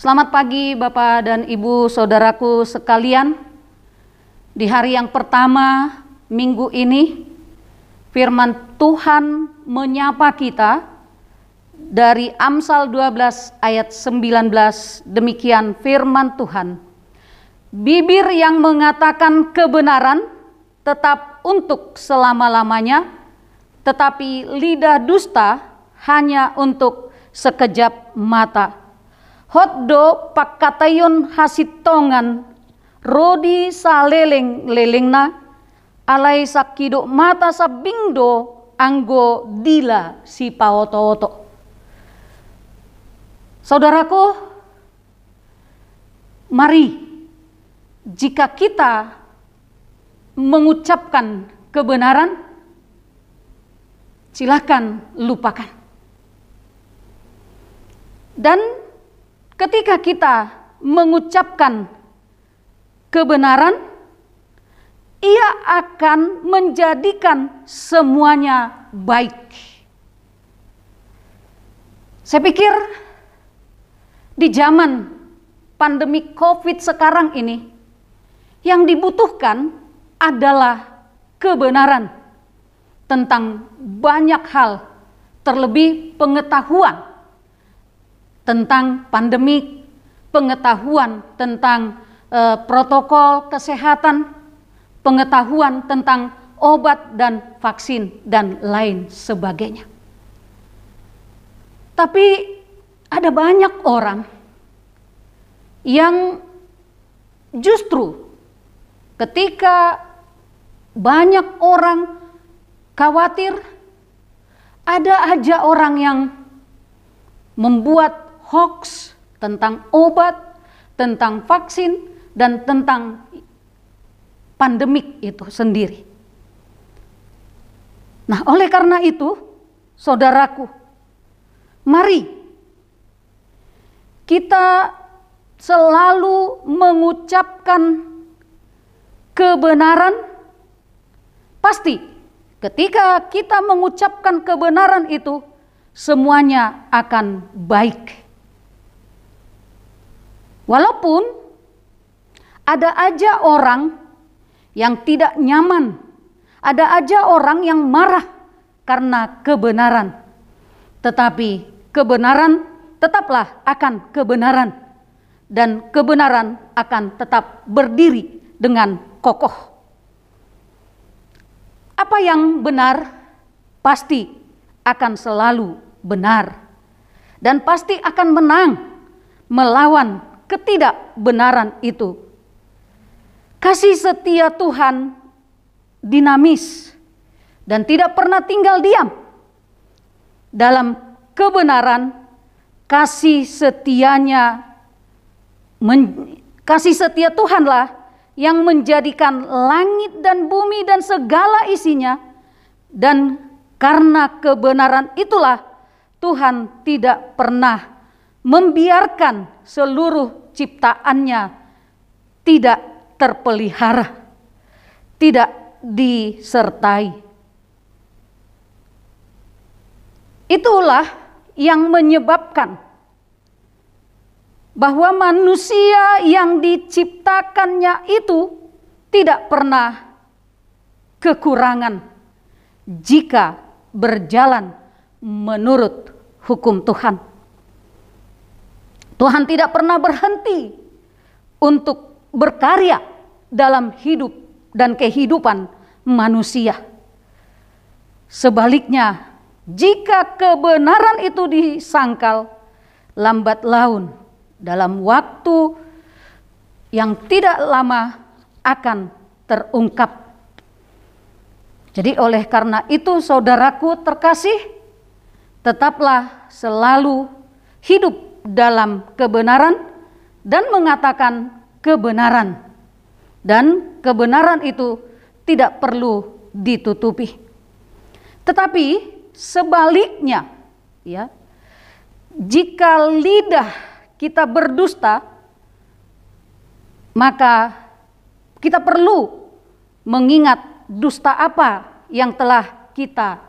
Selamat pagi Bapak dan Ibu saudaraku sekalian. Di hari yang pertama minggu ini firman Tuhan menyapa kita dari Amsal 12 ayat 19 demikian firman Tuhan. Bibir yang mengatakan kebenaran tetap untuk selama-lamanya, tetapi lidah dusta hanya untuk sekejap mata. Hotdo pakatayun hasitongan rodi saleleng lelengna alai sakido mata sabingdo anggo dila si paoto-oto. Saudaraku, mari jika kita mengucapkan kebenaran, silakan lupakan. Dan Ketika kita mengucapkan kebenaran, ia akan menjadikan semuanya baik. Saya pikir di zaman pandemi COVID sekarang ini, yang dibutuhkan adalah kebenaran tentang banyak hal, terlebih pengetahuan tentang pandemik, pengetahuan tentang uh, protokol kesehatan, pengetahuan tentang obat dan vaksin dan lain sebagainya. Tapi ada banyak orang yang justru ketika banyak orang khawatir, ada aja orang yang membuat hoax, tentang obat, tentang vaksin, dan tentang pandemik itu sendiri. Nah, oleh karena itu, saudaraku, mari kita selalu mengucapkan kebenaran. Pasti, ketika kita mengucapkan kebenaran itu, semuanya akan baik. Walaupun ada aja orang yang tidak nyaman, ada aja orang yang marah karena kebenaran. Tetapi kebenaran tetaplah akan kebenaran dan kebenaran akan tetap berdiri dengan kokoh. Apa yang benar pasti akan selalu benar dan pasti akan menang melawan ketidakbenaran itu. Kasih setia Tuhan dinamis dan tidak pernah tinggal diam. Dalam kebenaran, kasih setianya, men, kasih setia Tuhanlah yang menjadikan langit dan bumi dan segala isinya. Dan karena kebenaran itulah Tuhan tidak pernah membiarkan seluruh ciptaannya tidak terpelihara, tidak disertai. Itulah yang menyebabkan bahwa manusia yang diciptakannya itu tidak pernah kekurangan jika berjalan menurut hukum Tuhan. Tuhan tidak pernah berhenti untuk berkarya dalam hidup dan kehidupan manusia. Sebaliknya, jika kebenaran itu disangkal, lambat laun dalam waktu yang tidak lama akan terungkap. Jadi oleh karena itu saudaraku terkasih, tetaplah selalu hidup dalam kebenaran dan mengatakan kebenaran. Dan kebenaran itu tidak perlu ditutupi. Tetapi sebaliknya, ya, jika lidah kita berdusta, maka kita perlu mengingat dusta apa yang telah kita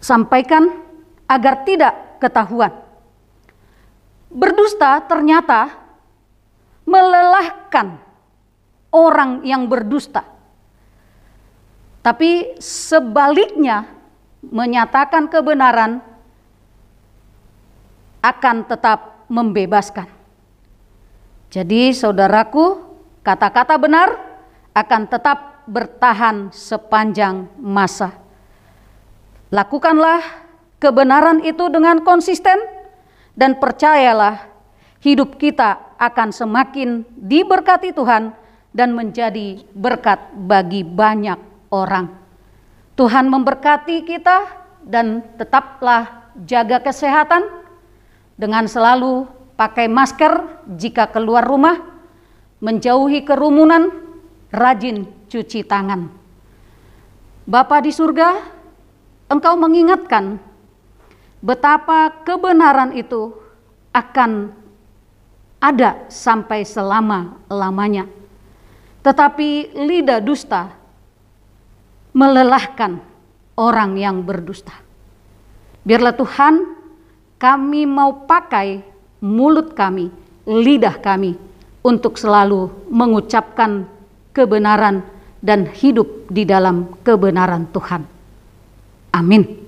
sampaikan agar tidak ketahuan. berdusta ternyata melelahkan orang yang berdusta. Tapi sebaliknya menyatakan kebenaran akan tetap membebaskan. Jadi saudaraku, kata-kata benar akan tetap bertahan sepanjang masa. Lakukanlah kebenaran itu dengan konsisten dan percayalah hidup kita akan semakin diberkati Tuhan dan menjadi berkat bagi banyak orang. Tuhan memberkati kita dan tetaplah jaga kesehatan dengan selalu pakai masker jika keluar rumah, menjauhi kerumunan, rajin cuci tangan. Bapa di surga, Engkau mengingatkan betapa kebenaran itu akan ada sampai selama-lamanya. Tetapi lidah dusta melelahkan orang yang berdusta. Biarlah Tuhan kami mau pakai mulut kami, lidah kami untuk selalu mengucapkan kebenaran dan hidup di dalam kebenaran Tuhan. Amin.